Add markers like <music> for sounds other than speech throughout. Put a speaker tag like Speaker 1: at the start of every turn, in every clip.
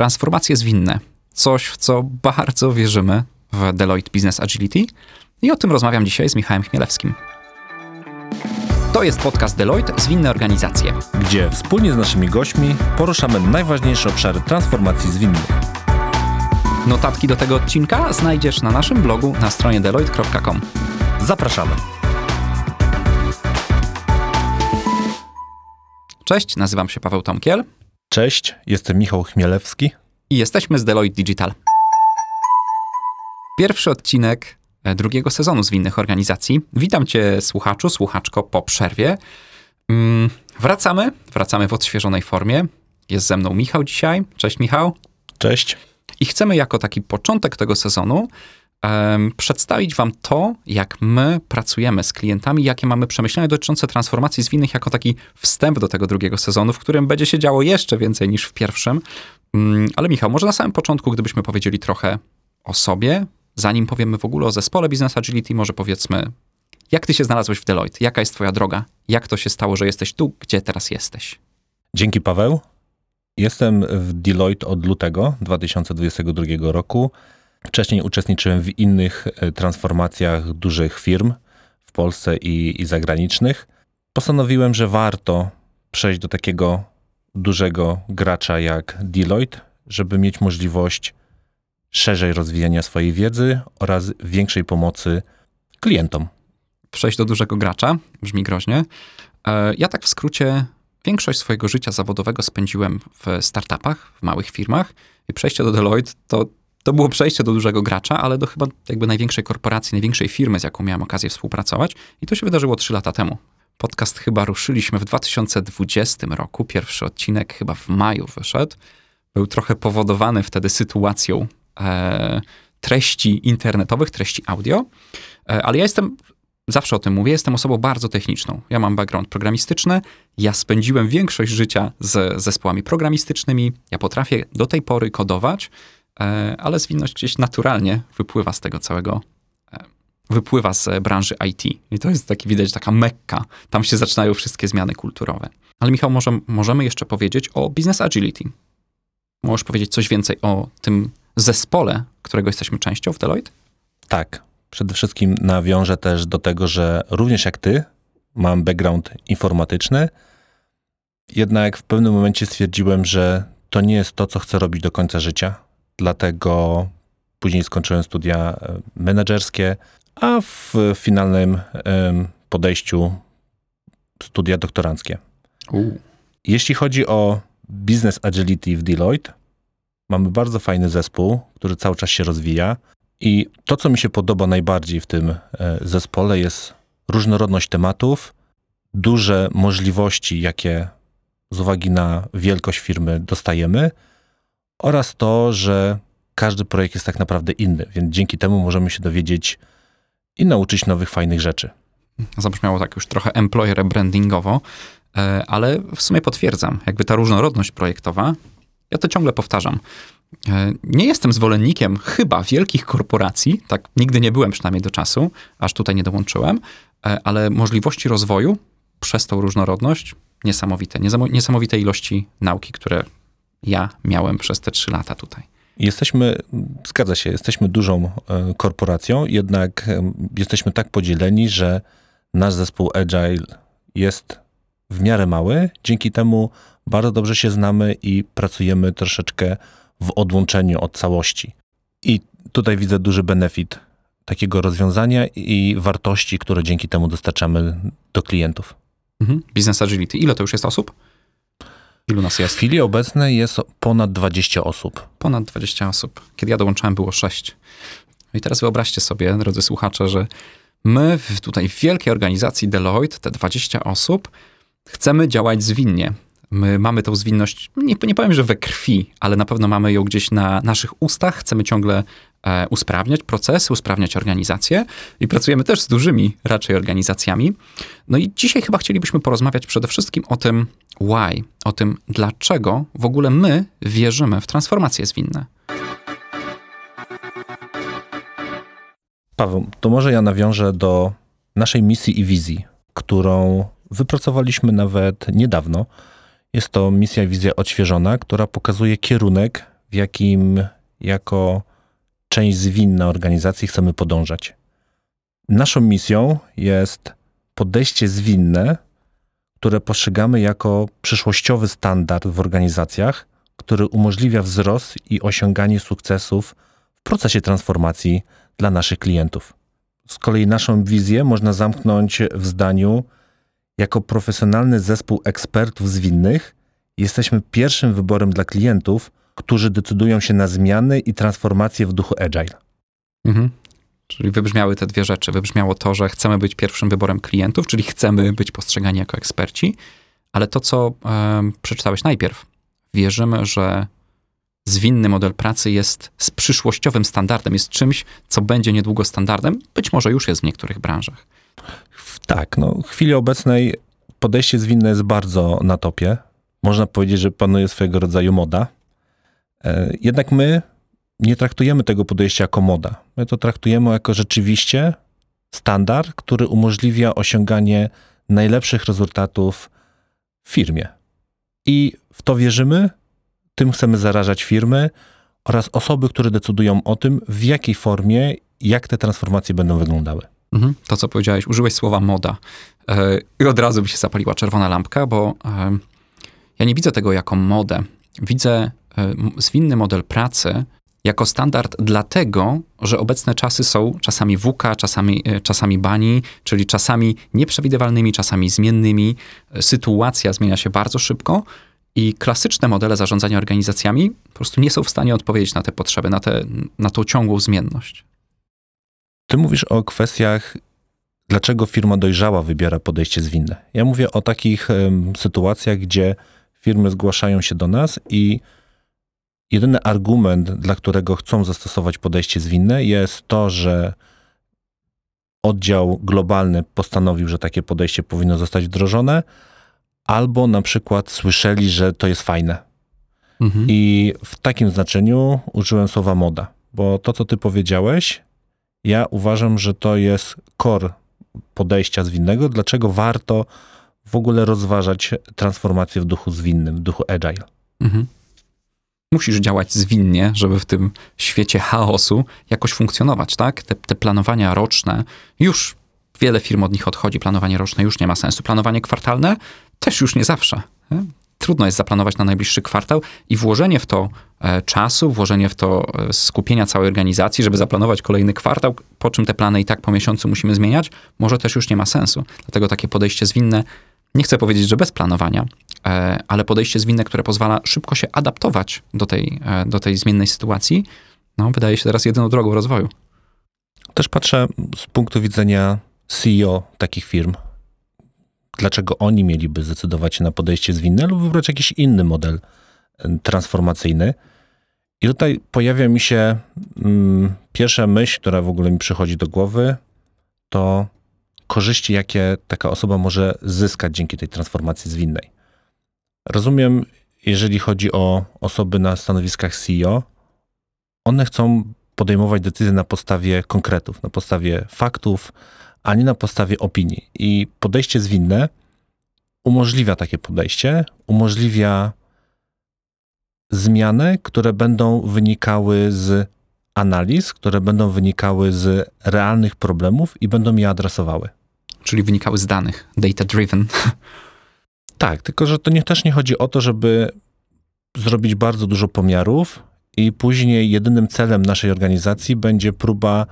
Speaker 1: transformacje zwinne. Coś, w co bardzo wierzymy w Deloitte Business Agility i o tym rozmawiam dzisiaj z Michałem Chmielewskim. To jest podcast Deloitte Zwinne Organizacje,
Speaker 2: gdzie wspólnie z naszymi gośćmi poruszamy najważniejsze obszary transformacji zwinnych.
Speaker 1: Notatki do tego odcinka znajdziesz na naszym blogu na stronie deloitte.com.
Speaker 2: Zapraszamy.
Speaker 1: Cześć, nazywam się Paweł Tomkiel.
Speaker 2: Cześć, jestem Michał Chmielewski.
Speaker 1: I jesteśmy z Deloitte Digital. Pierwszy odcinek e, drugiego sezonu Zwinnych Organizacji. Witam cię, słuchaczu, słuchaczko, po przerwie. Mm, wracamy, wracamy w odświeżonej formie. Jest ze mną Michał dzisiaj. Cześć, Michał.
Speaker 2: Cześć.
Speaker 1: I chcemy jako taki początek tego sezonu przedstawić Wam to, jak my pracujemy z klientami, jakie mamy przemyślenia dotyczące transformacji zwinnych, jako taki wstęp do tego drugiego sezonu, w którym będzie się działo jeszcze więcej niż w pierwszym. Um, ale Michał, może na samym początku, gdybyśmy powiedzieli trochę o sobie, zanim powiemy w ogóle o zespole Business Agility, może powiedzmy, jak ty się znalazłeś w Deloitte? Jaka jest twoja droga? Jak to się stało, że jesteś tu, gdzie teraz jesteś?
Speaker 2: Dzięki Paweł. Jestem w Deloitte od lutego 2022 roku. Wcześniej uczestniczyłem w innych e, transformacjach dużych firm w Polsce i, i zagranicznych. Postanowiłem, że warto przejść do takiego dużego gracza jak Deloitte, żeby mieć możliwość szerzej rozwijania swojej wiedzy oraz większej pomocy klientom.
Speaker 1: Przejść do dużego gracza brzmi groźnie. E, ja tak w skrócie większość swojego życia zawodowego spędziłem w startupach, w małych firmach i przejście do Deloitte to, to było przejście do dużego gracza, ale do chyba jakby największej korporacji, największej firmy, z jaką miałem okazję współpracować i to się wydarzyło trzy lata temu. Podcast chyba ruszyliśmy w 2020 roku, pierwszy odcinek chyba w maju wyszedł. Był trochę powodowany wtedy sytuacją e, treści internetowych, treści audio, e, ale ja jestem zawsze o tym mówię, jestem osobą bardzo techniczną. Ja mam background programistyczny, ja spędziłem większość życia z zespołami programistycznymi, ja potrafię do tej pory kodować, ale zwinność gdzieś naturalnie wypływa z tego całego, e, wypływa z branży IT. I to jest taki, widać, taka mekka. Tam się zaczynają wszystkie zmiany kulturowe. Ale Michał, może, możemy jeszcze powiedzieć o business agility. Możesz powiedzieć coś więcej o tym zespole, którego jesteśmy częścią w Deloitte?
Speaker 2: Tak, Przede wszystkim nawiążę też do tego, że również jak ty, mam background informatyczny, jednak w pewnym momencie stwierdziłem, że to nie jest to, co chcę robić do końca życia. Dlatego później skończyłem studia e, menedżerskie, a w finalnym podejściu studia doktoranckie. Jeśli chodzi o business agility w Deloitte, mamy bardzo fajny zespół, który cały czas się rozwija. I to, co mi się podoba najbardziej w tym e, zespole, jest różnorodność tematów, duże możliwości, jakie z uwagi na wielkość firmy dostajemy, oraz to, że każdy projekt jest tak naprawdę inny, więc dzięki temu możemy się dowiedzieć i nauczyć nowych, fajnych rzeczy.
Speaker 1: Zabrzmiało tak już trochę employer brandingowo, e, ale w sumie potwierdzam, jakby ta różnorodność projektowa, ja to ciągle powtarzam. E, nie jestem zwolennikiem chyba wielkich korporacji, tak nigdy nie byłem przynajmniej do czasu, aż tutaj nie dołączyłem, e, ale możliwości rozwoju przez tą różnorodność niesamowite. Niesamowite ilości nauki, które ja miałem przez te trzy lata tutaj.
Speaker 2: Jesteśmy, zgadza się, jesteśmy dużą e, korporacją, jednak jesteśmy tak podzieleni, że nasz zespół Agile jest w miarę mały. Dzięki temu bardzo dobrze się znamy i pracujemy troszeczkę w odłączeniu od całości. I tutaj widzę duży benefit takiego rozwiązania i wartości, które dzięki temu dostarczamy do klientów.
Speaker 1: Mhm. Business Agility. Ile to już jest osób? Ilu nas jest?
Speaker 2: W chwili obecnej jest ponad 20 osób.
Speaker 1: Ponad 20 osób. Kiedy ja dołączałem, było 6. No I teraz wyobraźcie sobie, drodzy słuchacze, że my w, tutaj w wielkiej organizacji Deloitte, te 20 osób, chcemy działać zwinnie. My mamy tą zwinność, nie, nie powiem, że we krwi, ale na pewno mamy ją gdzieś na naszych ustach. Chcemy ciągle usprawniać procesy, usprawniać organizacje i pracujemy też z dużymi raczej organizacjami. No i dzisiaj chyba chcielibyśmy porozmawiać przede wszystkim o tym why, o tym dlaczego w ogóle my wierzymy w transformacje zwinne.
Speaker 2: Paweł, to może ja nawiążę do naszej misji i wizji, którą wypracowaliśmy nawet niedawno jest to misja wizja odświeżona, która pokazuje kierunek, w jakim jako część zwinna organizacji chcemy podążać. Naszą misją jest podejście zwinne, które postrzegamy jako przyszłościowy standard w organizacjach, który umożliwia wzrost i osiąganie sukcesów w procesie transformacji dla naszych klientów. Z kolei naszą wizję można zamknąć w zdaniu: jako profesjonalny zespół ekspertów zwinnych, jesteśmy pierwszym wyborem dla klientów, którzy decydują się na zmiany i transformacje w duchu agile.
Speaker 1: Mhm. Czyli wybrzmiały te dwie rzeczy. Wybrzmiało to, że chcemy być pierwszym wyborem klientów, czyli chcemy być postrzegani jako eksperci, ale to, co e, przeczytałeś najpierw, wierzymy, że zwinny model pracy jest z przyszłościowym standardem, jest czymś, co będzie niedługo standardem, być może już jest w niektórych branżach.
Speaker 2: Tak, no w chwili obecnej podejście zwinne jest bardzo na topie. Można powiedzieć, że panuje swojego rodzaju moda. E, jednak my nie traktujemy tego podejścia jako moda. My to traktujemy jako rzeczywiście standard, który umożliwia osiąganie najlepszych rezultatów w firmie. I w to wierzymy, tym chcemy zarażać firmy oraz osoby, które decydują o tym, w jakiej formie, jak te transformacje będą wyglądały.
Speaker 1: Mhm. To, co powiedziałeś, użyłeś słowa moda. E, I od razu mi się zapaliła czerwona lampka, bo e, ja nie widzę tego jako modę. Widzę zwinny model pracy jako standard dlatego, że obecne czasy są czasami WUKA, czasami, czasami bani, czyli czasami nieprzewidywalnymi, czasami zmiennymi. Sytuacja zmienia się bardzo szybko i klasyczne modele zarządzania organizacjami po prostu nie są w stanie odpowiedzieć na te potrzeby, na, te, na tą ciągłą zmienność.
Speaker 2: Ty mówisz o kwestiach, dlaczego firma dojrzała wybiera podejście zwinne. Ja mówię o takich um, sytuacjach, gdzie firmy zgłaszają się do nas i jedyny argument, dla którego chcą zastosować podejście zwinne, jest to, że oddział globalny postanowił, że takie podejście powinno zostać wdrożone, albo na przykład słyszeli, że to jest fajne. Mhm. I w takim znaczeniu użyłem słowa moda, bo to, co ty powiedziałeś, ja uważam, że to jest core podejścia zwinnego, dlaczego warto w ogóle rozważać transformację w duchu zwinnym, w duchu agile. Mhm.
Speaker 1: Musisz działać zwinnie, żeby w tym świecie chaosu jakoś funkcjonować, tak? Te, te planowania roczne, już wiele firm od nich odchodzi, planowanie roczne już nie ma sensu. Planowanie kwartalne też już nie zawsze. Nie? trudno jest zaplanować na najbliższy kwartał i włożenie w to e, czasu, włożenie w to e, skupienia całej organizacji, żeby zaplanować kolejny kwartał, po czym te plany i tak po miesiącu musimy zmieniać, może też już nie ma sensu. Dlatego takie podejście zwinne, nie chcę powiedzieć, że bez planowania, e, ale podejście zwinne, które pozwala szybko się adaptować do tej, do tej zmiennej sytuacji, no, wydaje się teraz jedyną drogą rozwoju.
Speaker 2: Też patrzę z punktu widzenia CEO takich firm, dlaczego oni mieliby zdecydować się na podejście zwinne lub wybrać jakiś inny model transformacyjny. I tutaj pojawia mi się mm, pierwsza myśl, która w ogóle mi przychodzi do głowy, to korzyści, jakie taka osoba może zyskać dzięki tej transformacji zwinnej. Rozumiem, jeżeli chodzi o osoby na stanowiskach CEO, one chcą podejmować decyzje na podstawie konkretów, na podstawie faktów, a nie na podstawie opinii. I podejście zwinne umożliwia takie podejście, umożliwia zmiany, które będą wynikały z analiz, które będą wynikały z realnych problemów i będą je adresowały.
Speaker 1: Czyli wynikały z danych, data driven. <laughs>
Speaker 2: Tak, tylko że to nie, też nie chodzi o to, żeby zrobić bardzo dużo pomiarów i później jedynym celem naszej organizacji będzie próba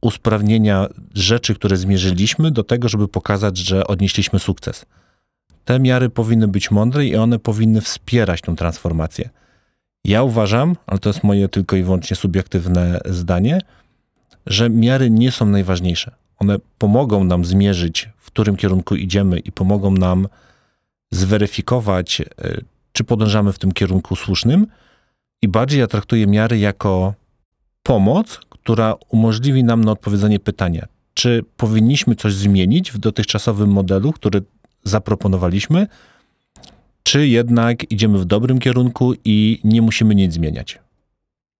Speaker 2: usprawnienia rzeczy, które zmierzyliśmy, do tego, żeby pokazać, że odnieśliśmy sukces. Te miary powinny być mądre i one powinny wspierać tą transformację. Ja uważam, ale to jest moje tylko i wyłącznie subiektywne zdanie, że miary nie są najważniejsze. One pomogą nam zmierzyć, w którym kierunku idziemy i pomogą nam zweryfikować, e, czy podążamy w tym kierunku słusznym. I bardziej ja traktuję miary jako pomoc, która umożliwi nam na odpowiedzenie pytania, czy powinniśmy coś zmienić w dotychczasowym modelu, który zaproponowaliśmy, czy jednak idziemy w dobrym kierunku i nie musimy nic zmieniać.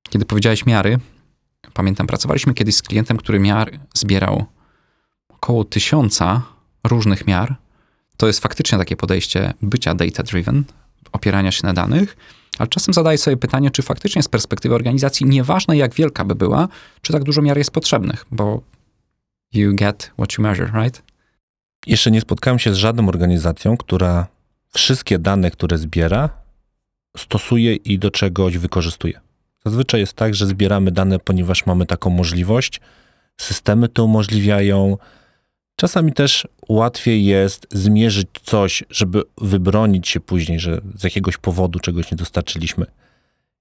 Speaker 1: Kiedy powiedziałeś miary, pamiętam, pracowaliśmy kiedyś z klientem, który miar zbierał około tysiąca różnych miar. To jest faktycznie takie podejście bycia data-driven, opierania się na danych. Ale czasem zadaję sobie pytanie, czy faktycznie z perspektywy organizacji, nieważne jak wielka by była, czy tak dużo miar jest potrzebnych, bo you get what you measure, right?
Speaker 2: Jeszcze nie spotkałem się z żadną organizacją, która wszystkie dane, które zbiera, stosuje i do czegoś wykorzystuje. Zazwyczaj jest tak, że zbieramy dane, ponieważ mamy taką możliwość, systemy to umożliwiają. Czasami też łatwiej jest zmierzyć coś, żeby wybronić się później, że z jakiegoś powodu czegoś nie dostarczyliśmy.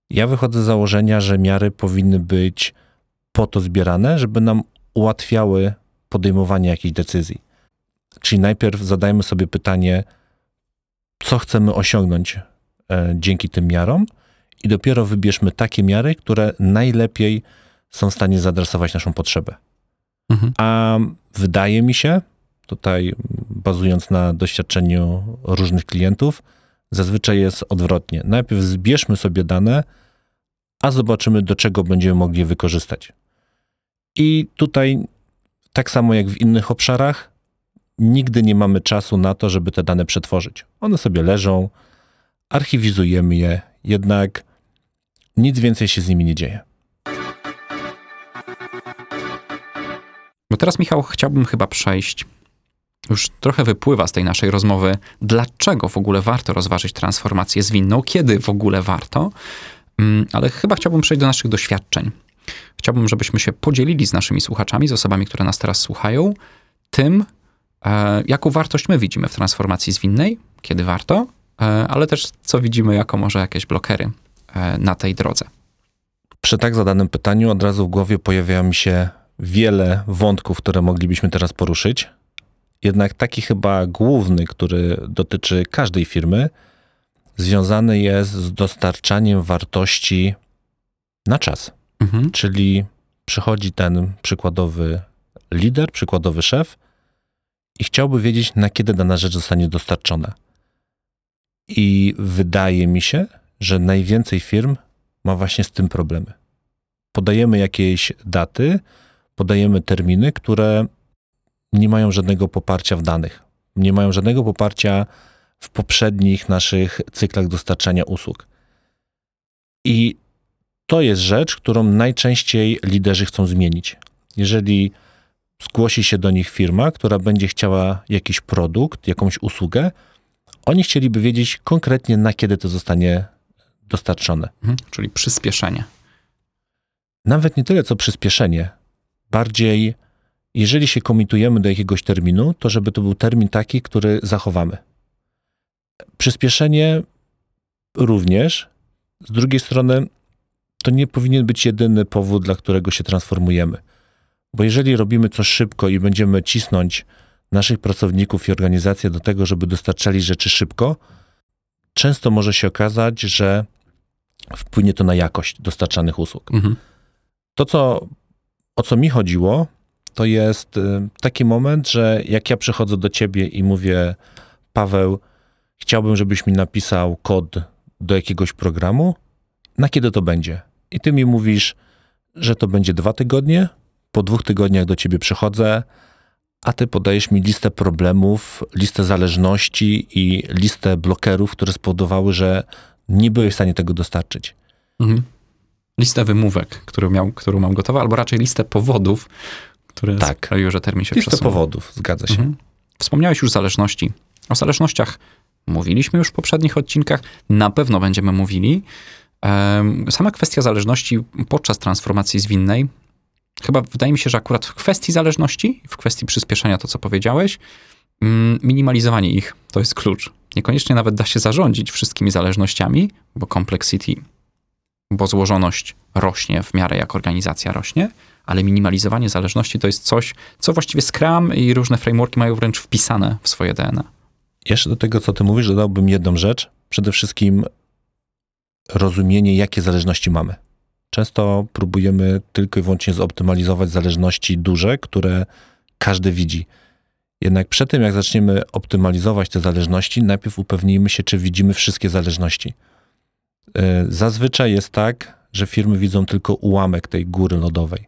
Speaker 2: Ja wychodzę z założenia, że miary powinny być po to zbierane, żeby nam ułatwiały podejmowanie jakichś decyzji. Czyli najpierw zadajmy sobie pytanie, co chcemy osiągnąć e, dzięki tym miarom, i dopiero wybierzmy takie miary, które najlepiej są w stanie zaadresować naszą potrzebę.
Speaker 1: Mhm.
Speaker 2: A wydaje mi się, tutaj bazując na doświadczeniu różnych klientów, zazwyczaj jest odwrotnie. Najpierw zbierzmy sobie dane, a zobaczymy, do czego będziemy mogli wykorzystać. I tutaj, tak samo jak w innych obszarach, nigdy nie mamy czasu na to, żeby te dane przetworzyć. One sobie leżą, archiwizujemy je, jednak nic więcej się z nimi nie dzieje.
Speaker 1: Bo teraz, Michał, chciałbym chyba przejść, już trochę wypływa z tej naszej rozmowy, dlaczego w ogóle warto rozważyć transformację zwinną, kiedy w ogóle warto, Mm, ale chyba chciałbym przejść do naszych doświadczeń. Chciałbym, żebyśmy się podzielili z naszymi słuchaczami, z osobami, które nas teraz słuchają, tym, e, jaką wartość my widzimy w transformacji zwinnej, kiedy warto, e, ale też co widzimy jako może jakieś blokery e, na tej drodze.
Speaker 2: Przy tak zadanym pytaniu od razu w głowie pojawia mi się wiele wątków, które moglibyśmy teraz poruszyć. Jednak taki chyba główny, który dotyczy każdej firmy, związany jest z dostarczaniem wartości na czas.
Speaker 1: Mhm.
Speaker 2: Czyli przychodzi ten przykładowy lider, przykładowy szef i chciałby wiedzieć, na kiedy dana rzecz zostanie dostarczona. I wydaje mi się, że najwięcej firm ma właśnie z tym problemy. Podajemy jakieś daty, podajemy terminy, które nie mają żadnego poparcia w danych, nie mają żadnego poparcia w poprzednich naszych cyklach dostarczania usług. I to jest rzecz, którą najczęściej liderzy chcą zmienić. Jeżeli zgłosi się do nich firma, która będzie chciała jakiś produkt, jakąś usługę, oni chcieliby wiedzieć konkretnie, na kiedy to zostanie dostarczone.
Speaker 1: Mhm. Czyli przyspieszenie.
Speaker 2: Nawet nie tyle co przyspieszenie, bardziej jeżeli się komitujemy do jakiegoś terminu, to żeby to był termin taki, który zachowamy. Przyspieszenie również, z drugiej strony, to nie powinien być jedyny powód, dla którego się transformujemy. Bo jeżeli robimy coś szybko i będziemy cisnąć naszych pracowników i organizacje do tego, żeby dostarczali rzeczy szybko, często może się okazać, że wpłynie to na jakość dostarczanych usług.
Speaker 1: Mhm.
Speaker 2: To, co, o co mi chodziło, to jest y, taki moment, że jak ja przychodzę do ciebie i mówię, Paweł, chciałbym, żebyś mi napisał kod do jakiegoś programu, na kiedy to będzie? I ty mi mówisz, że to będzie dwa tygodnie, po dwóch tygodniach do ciebie przychodzę, a ty podajesz mi listę problemów, listę zależności i listę blokerów, które spowodowały, że nie byłeś w stanie tego dostarczyć.
Speaker 1: Mhm. Listę wymówek, którą, miał, którą mam gotową, albo raczej listę powodów, które
Speaker 2: Tak.
Speaker 1: sprawiły, że termin się
Speaker 2: Listę
Speaker 1: przesunął.
Speaker 2: powodów, zgadza się.
Speaker 1: Mhm. Wspomniałeś już zależności. O zależnościach mówiliśmy już w poprzednich odcinkach, na pewno będziemy mówili. Sama kwestia zależności podczas transformacji zwinnej, chyba wydaje mi się, że akurat w kwestii zależności, w kwestii przyspieszenia, to co powiedziałeś, mm, minimalizowanie ich to jest klucz. Niekoniecznie nawet da się zarządzić wszystkimi zależnościami, bo complexity, bo złożoność rośnie w miarę jak organizacja rośnie, ale minimalizowanie zależności to jest coś, co właściwie Scrum i różne frameworki mają wręcz wpisane w swoje DNA.
Speaker 2: Jeszcze do tego, co ty mówisz, dodałbym jedną rzecz. Przede wszystkim rozumienie, jakie zależności mamy. Często próbujemy tylko i wyłącznie zoptymalizować zależności duże, które każdy widzi. Jednak przed tym, jak zaczniemy optymalizować te zależności, najpierw upewnijmy się, czy widzimy wszystkie zależności. Yy, Zazwyczaj jest tak, że firmy widzą tylko ułamek tej góry lodowej.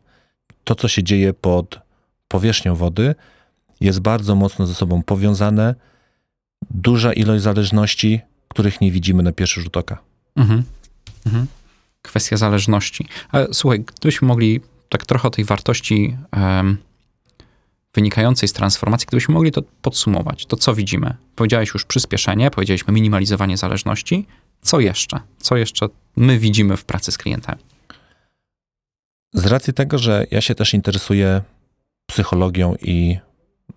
Speaker 2: To, co się dzieje pod powierzchnią wody, jest bardzo mocno ze sobą powiązane. Duża ilość zależności, których nie widzimy na pierwszy rzut oka.
Speaker 1: Mhm. Mhm. Kwestia zależności. Ale słuchaj, gdybyśmy mogli tak trochę o tej wartości em, wynikającej z transformacji, gdybyśmy mogli to podsumować, to co widzimy? Powiedziałeś już przyspieszenie, powiedzieliśmy minimalizowanie zależności. Co jeszcze? Co jeszcze my widzimy w pracy z klientami?
Speaker 2: Z racji tego, że ja się też interesuję psychologią i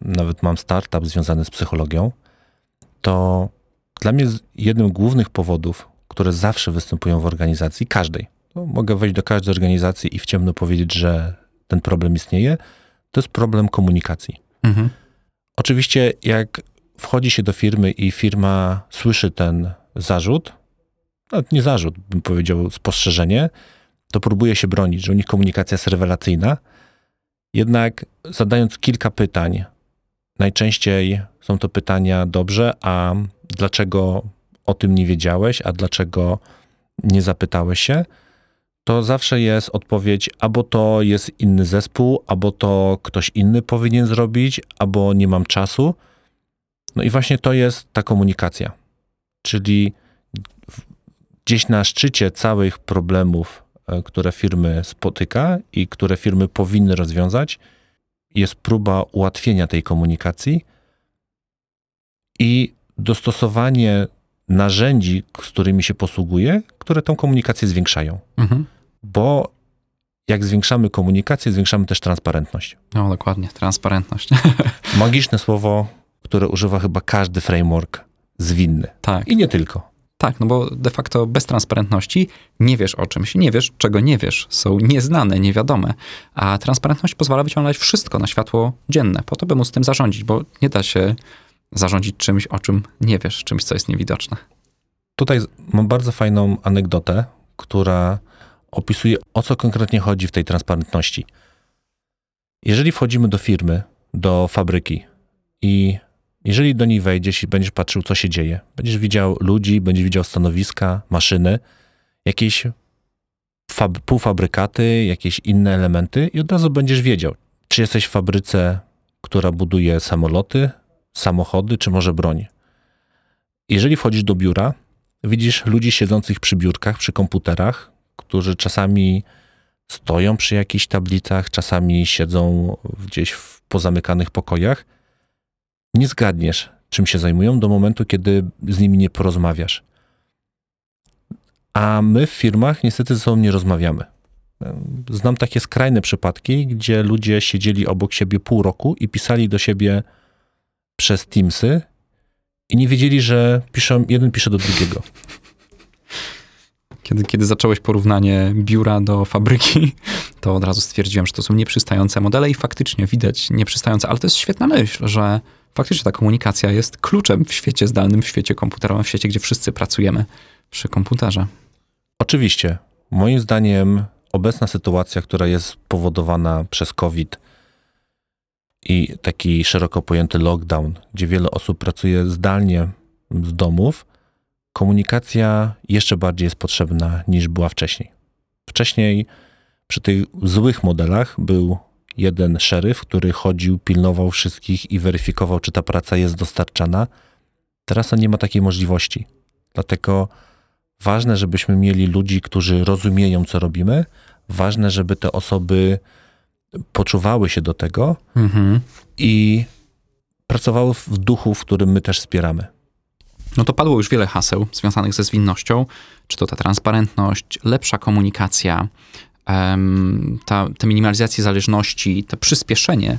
Speaker 2: nawet mam startup związany z psychologią, to dla mnie jednym z głównych powodów, które zawsze występują w organizacji, każdej, no, mogę wejść do każdej organizacji i w ciemno powiedzieć, że ten problem istnieje, to jest problem komunikacji.
Speaker 1: Mhm.
Speaker 2: Oczywiście, jak wchodzi się do firmy i firma słyszy ten zarzut, nawet nie zarzut, bym powiedział spostrzeżenie, to próbuje się bronić, że u nich komunikacja jest rewelacyjna. Jednak zadając kilka pytań, najczęściej są to pytania dobrze, a dlaczego o tym nie wiedziałeś, a dlaczego nie zapytałeś się, to zawsze jest odpowiedź, albo to jest inny zespół, albo to ktoś inny powinien zrobić, albo nie mam czasu. No i właśnie to jest ta komunikacja. Czyli gdzieś na szczycie całych problemów, e, które firmy spotyka i które firmy powinny rozwiązać, jest próba ułatwienia tej komunikacji i dostosowanie narzędzi, z którymi się posługuje, które tą komunikację zwiększają
Speaker 1: Mhm.
Speaker 2: bo jak zwiększamy komunikację, zwiększamy też transparentność.
Speaker 1: No dokładnie, transparentność.
Speaker 2: Magiczne słowo, które używa chyba każdy framework zwinny.
Speaker 1: tak.
Speaker 2: I nie tylko.
Speaker 1: Tak, no bo de facto bez transparentności nie wiesz o czymś, nie wiesz czego nie wiesz, są nieznane, niewiadome, a transparentność pozwala wyciągnąć wszystko na światło dzienne, po to by móc tym zarządzić, bo nie da się zarządzić czymś, o czym nie wiesz, czymś, co jest niewidoczne.
Speaker 2: Tutaj mam bardzo fajną anegdotę, która opisuje, o co konkretnie chodzi w tej transparentności. Jeżeli wchodzimy do firmy, do fabryki i jeżeli do niej wejdziesz i będziesz patrzył, co się dzieje, będziesz widział ludzi, będziesz widział stanowiska, maszyny, jakieś fab- półfabrykaty, jakieś inne elementy i od razu będziesz wiedział, czy jesteś w fabryce, która buduje samoloty, samochody, czy może broń. Jeżeli wchodzisz do biura, widzisz ludzi siedzących przy biurkach, przy komputerach, którzy czasami stoją przy jakichś tablicach, czasami siedzą gdzieś w pozamykanych pokojach. Nie zgadniesz, czym się zajmują do momentu, kiedy z nimi nie porozmawiasz. A my w firmach niestety ze sobą nie rozmawiamy. Znam takie skrajne przypadki, gdzie ludzie siedzieli obok siebie pół roku i pisali do siebie przez Teamsy i nie wiedzieli, że piszą, jeden pisze do drugiego.
Speaker 1: Kiedy, kiedy zacząłeś porównanie biura do fabryki, to od razu stwierdziłem, że to są nieprzystające modele i faktycznie widać nieprzystające, ale to jest świetna myśl, że faktycznie ta komunikacja jest kluczem w świecie zdalnym, w świecie komputerowym, w świecie, gdzie wszyscy pracujemy przy komputerze.
Speaker 2: Oczywiście, moim zdaniem obecna sytuacja, która jest powodowana przez COVID i taki szeroko pojęty lockdown, gdzie wiele osób pracuje zdalnie z domów, komunikacja jeszcze bardziej jest potrzebna niż była wcześniej. Wcześniej przy tych złych modelach był jeden szeryf, który chodził, pilnował wszystkich i weryfikował, czy ta praca jest dostarczana. Teraz on nie ma takiej możliwości. Dlatego ważne, żebyśmy mieli ludzi, którzy rozumieją, co robimy. Ważne, żeby te osoby poczuwały się do tego
Speaker 1: Mhm.
Speaker 2: i pracowały w duchu, w którym my też wspieramy.
Speaker 1: No to padło już wiele haseł związanych ze zwinnością, czy to ta transparentność, lepsza komunikacja, ta, ta minimalizacja zależności, to przyspieszenie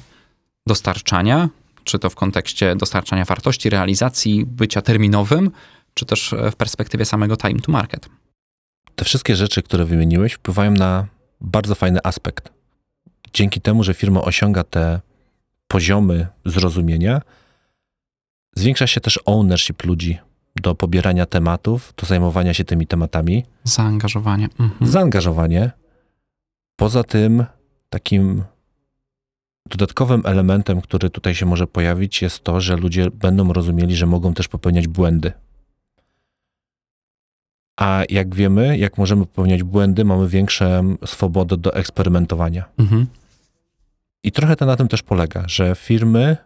Speaker 1: dostarczania, czy to w kontekście dostarczania wartości, realizacji, bycia terminowym, czy też e, w perspektywie samego time to market.
Speaker 2: Te wszystkie rzeczy, które wymieniłeś, wpływają na bardzo fajny aspekt. Dzięki temu, że firma osiąga te poziomy zrozumienia, zwiększa się też ownership ludzi do pobierania tematów, do zajmowania się tymi tematami.
Speaker 1: Zaangażowanie. Mhm.
Speaker 2: zaangażowanie. Poza tym, takim dodatkowym elementem, który tutaj się może pojawić, jest to, że ludzie będą rozumieli, że mogą też popełniać błędy. A jak wiemy, jak możemy popełniać błędy, mamy większą swobodę do eksperymentowania.
Speaker 1: Mhm.
Speaker 2: I trochę to na tym też polega, że firmy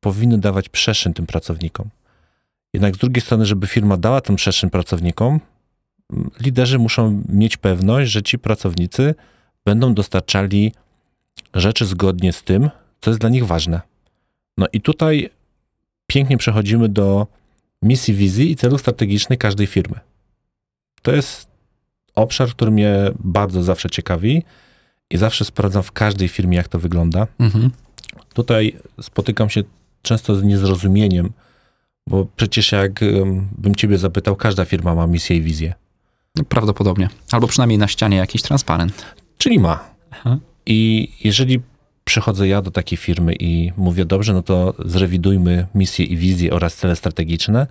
Speaker 2: powinny dawać przestrzeń tym pracownikom. Jednak z drugiej strony, żeby firma dała tę przestrzeń pracownikom, liderzy muszą mieć pewność, że ci pracownicy będą dostarczali rzeczy zgodnie z tym, co jest dla nich ważne. No i tutaj pięknie przechodzimy do misji, wizji i celów strategicznych każdej firmy. To jest obszar, który mnie bardzo zawsze ciekawi i zawsze sprawdzam w każdej firmie, jak to wygląda.
Speaker 1: Mhm.
Speaker 2: Tutaj spotykam się często z niezrozumieniem, bo przecież jak ym, bym ciebie zapytał, każda firma ma misję i wizję.
Speaker 1: Prawdopodobnie. Albo przynajmniej na ścianie jakiś transparent.
Speaker 2: Czyli ma.
Speaker 1: Aha.
Speaker 2: I jeżeli przychodzę ja do takiej firmy i mówię, dobrze, no to zrewidujmy misję i wizję oraz cele strategiczne,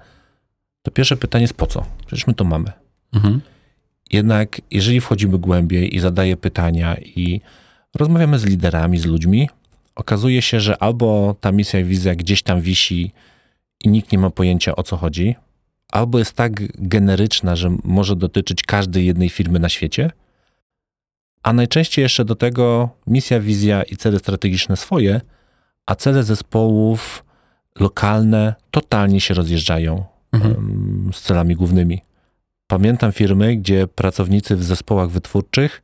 Speaker 2: to pierwsze pytanie jest po co? Przecież my to mamy.
Speaker 1: Mhm.
Speaker 2: Jednak jeżeli wchodzimy głębiej i zadaję pytania i rozmawiamy z liderami, z ludźmi, okazuje się, że albo ta misja i wizja gdzieś tam wisi i nikt nie ma pojęcia o co chodzi, albo jest tak generyczna, że może dotyczyć każdej jednej firmy na świecie, a najczęściej jeszcze do tego misja, wizja i cele strategiczne swoje, a cele zespołów lokalne totalnie się rozjeżdżają
Speaker 1: Mhm.
Speaker 2: z celami głównymi. Pamiętam firmy, gdzie pracownicy w zespołach wytwórczych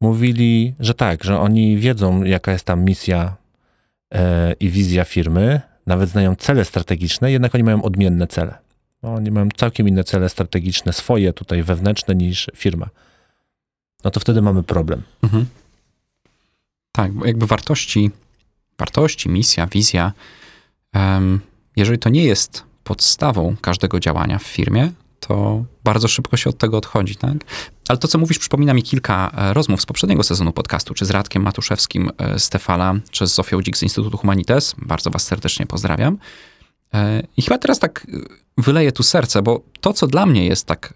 Speaker 2: mówili, że tak, że oni wiedzą, jaka jest tam misja e, i wizja firmy, nawet znają cele strategiczne, jednak oni mają odmienne cele. No, Oni mają całkiem inne cele strategiczne, swoje tutaj wewnętrzne niż firma. No to wtedy mamy problem.
Speaker 1: Mhm. Tak, bo jakby wartości, wartości, misja, wizja, em, jeżeli to nie jest podstawą każdego działania w firmie, to bardzo szybko się od tego odchodzi, tak? Ale to, co mówisz, przypomina mi kilka e, rozmów z poprzedniego sezonu podcastu, czy z Radkiem Matuszewskim e, z Tefala, czy z Zofią Dzik z Instytutu Humanites. Bardzo was serdecznie pozdrawiam. E, I chyba teraz tak wyleję tu serce, bo to, co dla mnie jest tak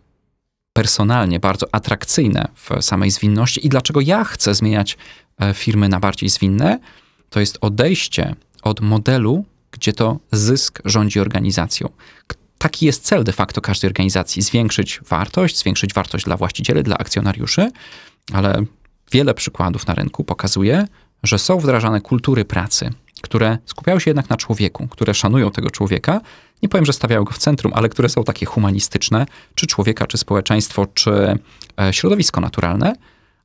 Speaker 1: personalnie bardzo atrakcyjne w samej zwinności. I dlaczego ja chcę zmieniać e, firmy na bardziej zwinne, to jest odejście od modelu, gdzie to zysk rządzi organizacją. Taki jest cel de facto każdej organizacji: zwiększyć wartość, zwiększyć wartość dla właścicieli, dla akcjonariuszy, ale wiele przykładów na rynku pokazuje, że są wdrażane kultury pracy, które skupiają się jednak na człowieku, które szanują tego człowieka. Nie powiem, że stawiają go w centrum, ale które są takie humanistyczne, czy człowieka, czy społeczeństwo, czy e, środowisko naturalne,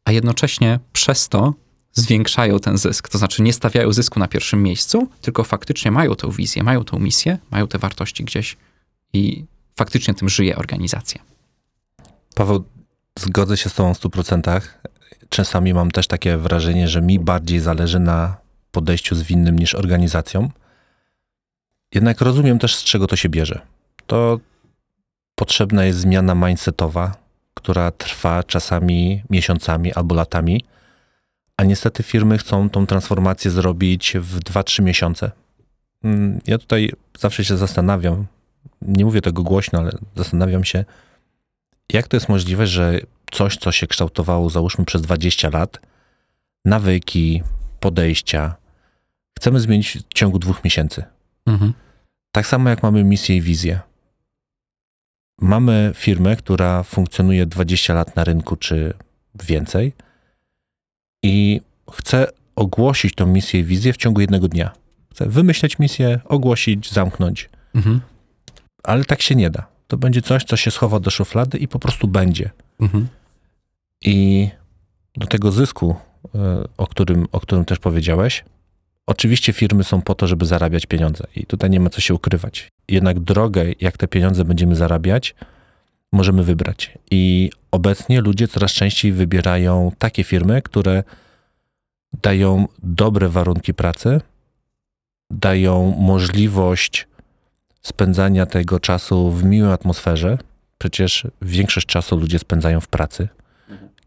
Speaker 1: a jednocześnie przez to zwiększają ten zysk. To znaczy nie stawiają zysku na pierwszym miejscu, tylko faktycznie mają tę wizję, mają tę misję, mają te wartości gdzieś i faktycznie tym żyje organizacja.
Speaker 2: Paweł, zgodzę się z Tobą w 100%. Czasami mam też takie wrażenie, że mi bardziej zależy na podejściu zwinnym niż organizacjom. Jednak rozumiem też, z czego to się bierze. To potrzebna jest zmiana mindsetowa, która trwa czasami miesiącami albo latami, a niestety firmy chcą tą transformację zrobić w 2-3 miesiące. Mm, Ja tutaj zawsze się zastanawiam, nie mówię tego głośno, ale zastanawiam się, jak to jest możliwe, że coś, co się kształtowało, załóżmy przez 20 lat, nawyki, podejścia, chcemy zmienić w ciągu dwóch miesięcy.
Speaker 1: Mhm.
Speaker 2: Tak samo jak mamy misję i wizję. Mamy firmę, która funkcjonuje 20 lat na rynku czy więcej i chce ogłosić tą misję i wizję w ciągu jednego dnia. Chce wymyśleć misję, ogłosić, zamknąć,
Speaker 1: Mhm.
Speaker 2: ale tak się nie da. To będzie coś, co się schowa do szuflady i po prostu będzie.
Speaker 1: Mhm.
Speaker 2: I do tego zysku, e, o którym, o którym też powiedziałeś, oczywiście firmy są po to, żeby zarabiać pieniądze i tutaj nie ma co się ukrywać. Jednak drogę, jak te pieniądze będziemy zarabiać, możemy wybrać. I obecnie ludzie coraz częściej wybierają takie firmy, które dają dobre warunki pracy, dają możliwość spędzania tego czasu w miłej atmosferze. Przecież większość czasu ludzie spędzają w pracy.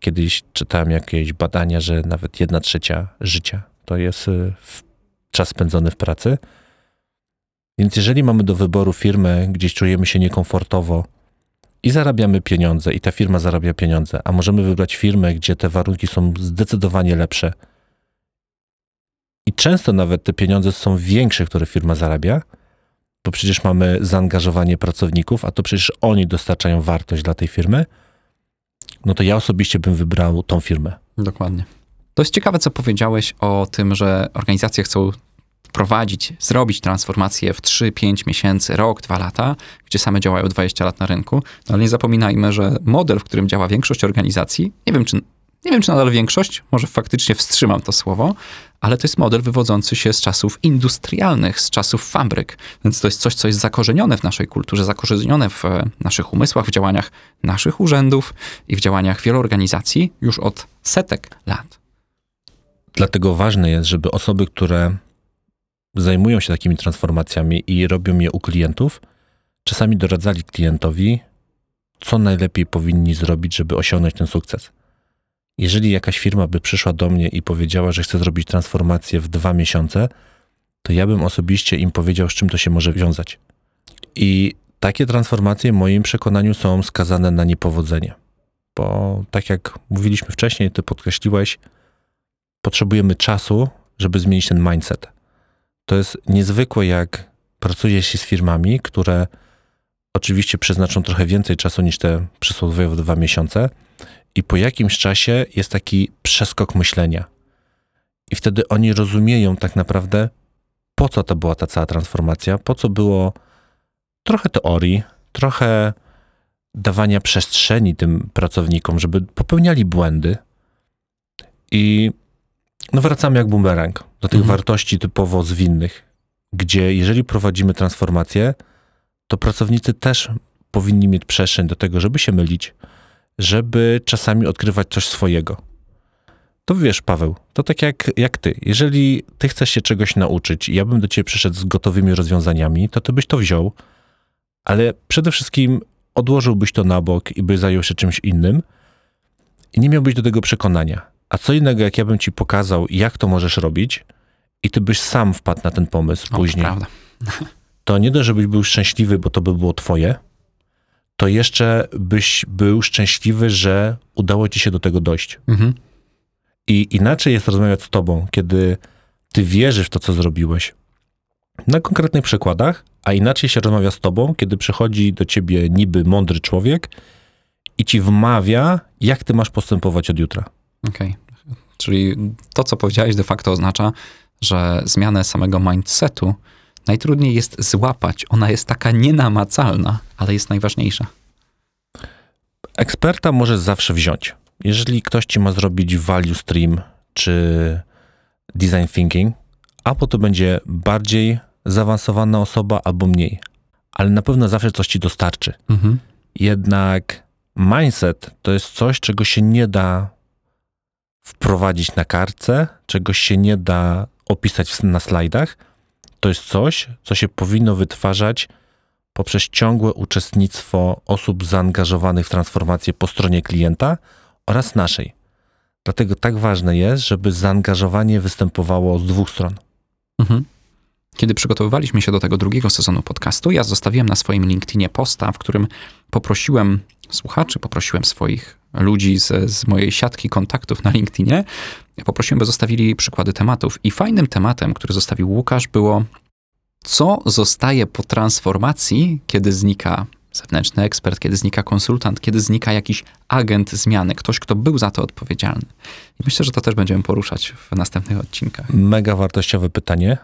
Speaker 2: Kiedyś czytałem jakieś badania, że nawet jedna trzecia życia to jest y, w- czas spędzony w pracy. Więc jeżeli mamy do wyboru firmę, gdzieś czujemy się niekomfortowo i zarabiamy pieniądze, i ta firma zarabia pieniądze, a możemy wybrać firmę, gdzie te warunki są zdecydowanie lepsze i często nawet te pieniądze są większe, które firma zarabia, bo przecież mamy zaangażowanie pracowników, a to przecież oni dostarczają wartość dla tej firmy, no to ja osobiście bym wybrał tą firmę.
Speaker 1: Dokładnie. To jest ciekawe, co powiedziałeś o tym, że organizacje chcą wprowadzić, zrobić transformację w 3-5 miesięcy, rok, 2 lata, gdzie same działają 20 lat na rynku. No ale nie zapominajmy, że model, w którym działa większość organizacji, nie wiem czy, nie wiem czy nadal większość, może faktycznie wstrzymam to słowo, ale to jest model wywodzący się z czasów industrialnych, z czasów fabryk. Więc to jest coś, co jest zakorzenione w naszej kulturze, zakorzenione w e, naszych umysłach, w działaniach naszych urzędów i w działaniach wielu organizacji już od setek lat.
Speaker 2: Dlatego ważne jest, żeby osoby, które zajmują się takimi transformacjami i robią je u klientów, czasami doradzali klientowi, co najlepiej powinni zrobić, żeby osiągnąć ten sukces. Jeżeli jakaś firma by przyszła do mnie i powiedziała, że chce zrobić transformację w dwa miesiące, to ja bym osobiście im powiedział, z czym to się może wiązać. I takie transformacje, w moim przekonaniu, są skazane na niepowodzenie. Bo tak jak mówiliśmy wcześniej, ty podkreśliłeś, potrzebujemy czasu, żeby zmienić ten mindset. To jest niezwykłe, jak pracuje się z firmami, które oczywiście przeznaczą trochę więcej czasu niż te przysłowiowe dwa miesiące, i po jakimś czasie jest taki przeskok myślenia. I wtedy oni rozumieją tak naprawdę, po co to była ta cała transformacja, po co było trochę teorii, trochę dawania przestrzeni tym pracownikom, żeby popełniali błędy. I no wracamy jak bumerang do tych
Speaker 1: Mhm.
Speaker 2: wartości typowo zwinnych, gdzie jeżeli prowadzimy transformację, to pracownicy też powinni mieć przestrzeń do tego, żeby się mylić, żeby czasami odkrywać coś swojego. To wiesz, Paweł, to tak jak, jak ty. Jeżeli ty chcesz się czegoś nauczyć i ja bym do ciebie przyszedł z gotowymi rozwiązaniami, to ty byś to wziął, ale przede wszystkim odłożyłbyś to na bok i byś zajął się czymś innym i nie miałbyś do tego przekonania. A co innego, jak ja bym ci pokazał, jak to możesz robić i ty byś sam wpadł na ten pomysł
Speaker 1: O, to
Speaker 2: później
Speaker 1: prawda.
Speaker 2: to nie dość, żebyś był szczęśliwy, bo to by było twoje, to jeszcze byś był szczęśliwy, że udało ci się do tego dojść.
Speaker 1: Mhm.
Speaker 2: I inaczej jest rozmawiać z tobą, kiedy ty wierzysz w to, co zrobiłeś, na konkretnych przykładach, a inaczej się rozmawia z tobą, kiedy przychodzi do ciebie niby mądry człowiek i ci wmawia, jak ty masz postępować od jutra.
Speaker 1: Okej. Czyli to, co powiedziałeś, de facto oznacza, że zmianę samego mindsetu najtrudniej jest złapać. Ona jest taka nienamacalna, ale jest najważniejsza.
Speaker 2: Eksperta możesz zawsze wziąć. Jeżeli ktoś ci ma zrobić value stream czy design thinking, albo to będzie bardziej zaawansowana osoba, albo mniej. Ale na pewno zawsze coś ci dostarczy.
Speaker 1: Mhm.
Speaker 2: Jednak mindset to jest coś, czego się nie da wprowadzić na kartce, czegoś się nie da opisać na slajdach. To jest coś, co się powinno wytwarzać poprzez ciągłe uczestnictwo osób zaangażowanych w transformację po stronie klienta oraz naszej. Dlatego tak ważne jest, żeby zaangażowanie występowało z dwóch stron.
Speaker 1: Mhm. Kiedy przygotowywaliśmy się do tego drugiego sezonu podcastu, ja zostawiłem na swoim LinkedInie posta, w którym poprosiłem słuchaczy, poprosiłem swoich ludzi z, mojej siatki kontaktów na LinkedInie, poprosiłem, by zostawili przykłady tematów. I fajnym tematem, który zostawił Łukasz, było co zostaje po transformacji, kiedy znika zewnętrzny ekspert, kiedy znika konsultant, kiedy znika jakiś agent zmiany, ktoś, kto był za to odpowiedzialny. I myślę, że to też będziemy poruszać w następnych odcinkach.
Speaker 2: Mega wartościowe pytanie.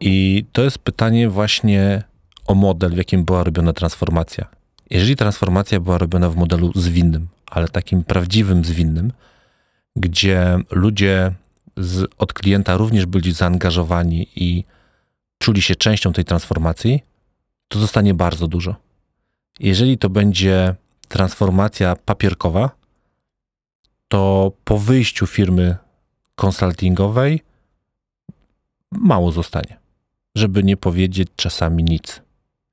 Speaker 2: I to jest pytanie właśnie o model, w jakim była robiona transformacja. Jeżeli transformacja była robiona w modelu zwinnym, ale takim prawdziwym zwinnym, gdzie ludzie z, od klienta również byli zaangażowani i czuli się częścią tej transformacji, to zostanie bardzo dużo. Jeżeli to będzie transformacja papierkowa, to po wyjściu firmy konsultingowej mało zostanie. Żeby nie powiedzieć czasami nic.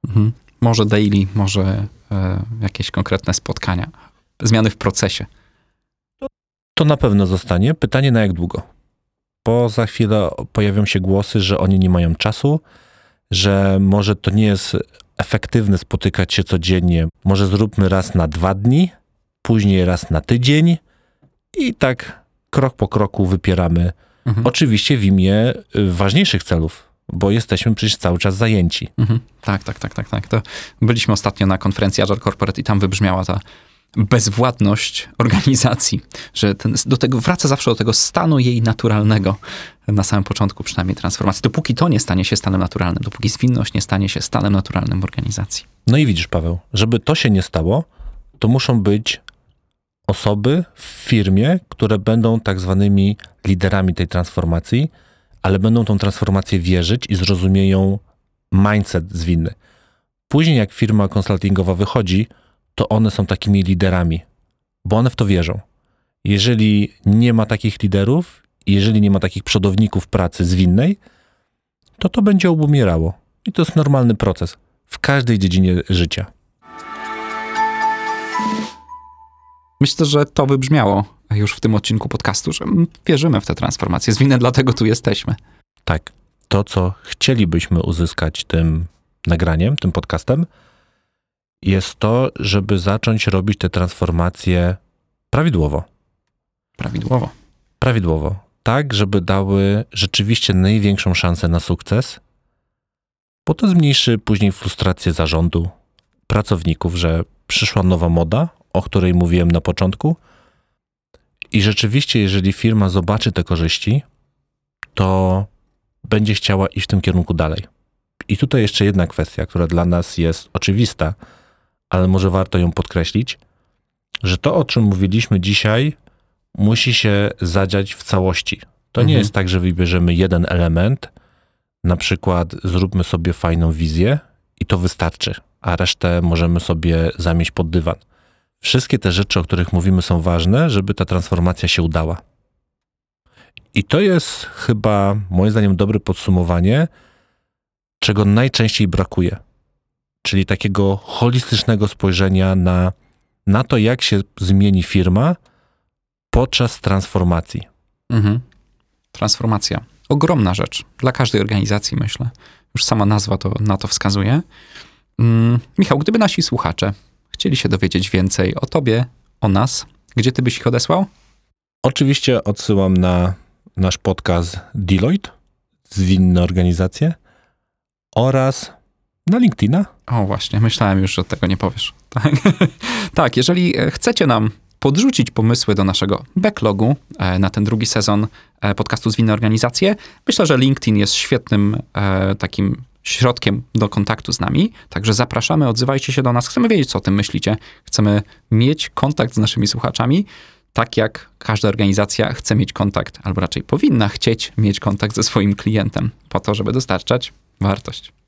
Speaker 1: Mhm. Może daily, może e, jakieś konkretne spotkania. Zmiany w procesie.
Speaker 2: To na pewno zostanie. Pytanie na jak długo? Bo za chwilę pojawią się głosy, że oni nie mają czasu, że może to nie jest efektywne spotykać się codziennie. Może zróbmy raz na dwa dni, później raz na tydzień i tak krok po kroku wypieramy.
Speaker 1: Mhm.
Speaker 2: Oczywiście w imię y, ważniejszych celów, bo jesteśmy przecież cały czas zajęci.
Speaker 1: Mhm. Tak, tak, tak, tak, tak. To byliśmy ostatnio na konferencji Agile Corporate i tam wybrzmiała ta bezwładność organizacji, że ten, do tego wraca zawsze do tego stanu jej naturalnego na samym początku przynajmniej transformacji. Dopóki to nie stanie się stanem naturalnym, dopóki zwinność nie stanie się stanem naturalnym w organizacji.
Speaker 2: No i widzisz, Paweł, żeby to się nie stało, to muszą być osoby w firmie, które będą tak zwanymi liderami tej transformacji, ale będą tą transformację wierzyć i zrozumieją mindset zwinny. Później, jak firma konsultingowa wychodzi, to one są takimi liderami, bo one w to wierzą. Jeżeli nie ma takich liderów, jeżeli nie ma takich przodowników pracy zwinnej, to to będzie obumierało. I to jest normalny proces w każdej dziedzinie życia.
Speaker 1: Myślę, że to wybrzmiało już w tym odcinku podcastu, że wierzymy w tę transformację. Zwinne, dlatego tu jesteśmy.
Speaker 2: Tak, to co chcielibyśmy uzyskać tym nagraniem, tym podcastem, jest to, żeby zacząć robić te transformacje prawidłowo.
Speaker 1: Prawidłowo.
Speaker 2: Prawidłowo. Tak, żeby dały rzeczywiście największą szansę na sukces, bo to zmniejszy później frustrację zarządu, pracowników, że przyszła nowa moda, o której mówiłem na początku. I rzeczywiście, jeżeli firma zobaczy te korzyści, to będzie chciała iść w tym kierunku dalej. I tutaj jeszcze jedna kwestia, która dla nas jest oczywista, ale może warto ją podkreślić, że to, o czym mówiliśmy dzisiaj, musi się zadziać w całości. To nie
Speaker 1: Mhm.
Speaker 2: jest tak, że wybierzemy jeden element, na przykład zróbmy sobie fajną wizję i to wystarczy, a resztę możemy sobie zamieść pod dywan. Wszystkie te rzeczy, o których mówimy, są ważne, żeby ta transformacja się udała. I to jest chyba, moim zdaniem, dobre podsumowanie, czego najczęściej brakuje. Czyli takiego holistycznego spojrzenia na, na to, jak się zmieni firma podczas transformacji.
Speaker 1: Mhm. Transformacja. Ogromna rzecz. Dla każdej organizacji, myślę. Już sama nazwa to na to wskazuje. Mm, Michał, gdyby nasi słuchacze chcieli się dowiedzieć więcej o tobie, o nas, gdzie ty byś ich odesłał?
Speaker 2: Oczywiście odsyłam na nasz podcast Deloitte, zwinne organizacje, oraz na LinkedIna.
Speaker 1: O, właśnie, myślałem już, że tego nie powiesz. <laughs> Tak, tak jeżeli e, chcecie nam podrzucić pomysły do naszego backlogu e, na ten drugi sezon e, podcastu Zwinne Organizacje, myślę, że LinkedIn jest świetnym takim środkiem do kontaktu z nami. Także zapraszamy, odzywajcie się do nas. Chcemy wiedzieć, co o tym myślicie. Chcemy mieć kontakt z naszymi słuchaczami, tak jak każda organizacja chce mieć kontakt, albo raczej powinna chcieć mieć kontakt ze swoim klientem, po to, żeby dostarczać wartość.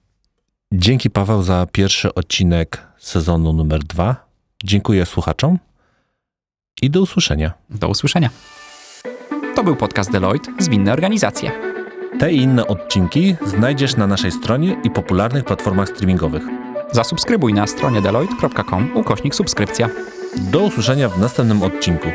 Speaker 2: Dzięki Paweł za pierwszy odcinek sezonu numer dwa. Dziękuję słuchaczom i do usłyszenia.
Speaker 1: Do usłyszenia. To był podcast Deloitte Zwinne Organizacje.
Speaker 2: Te i inne odcinki znajdziesz na naszej stronie i popularnych platformach streamingowych.
Speaker 1: Zasubskrybuj na stronie deloitte.com ukośnik subskrypcja.
Speaker 2: Do usłyszenia w następnym odcinku.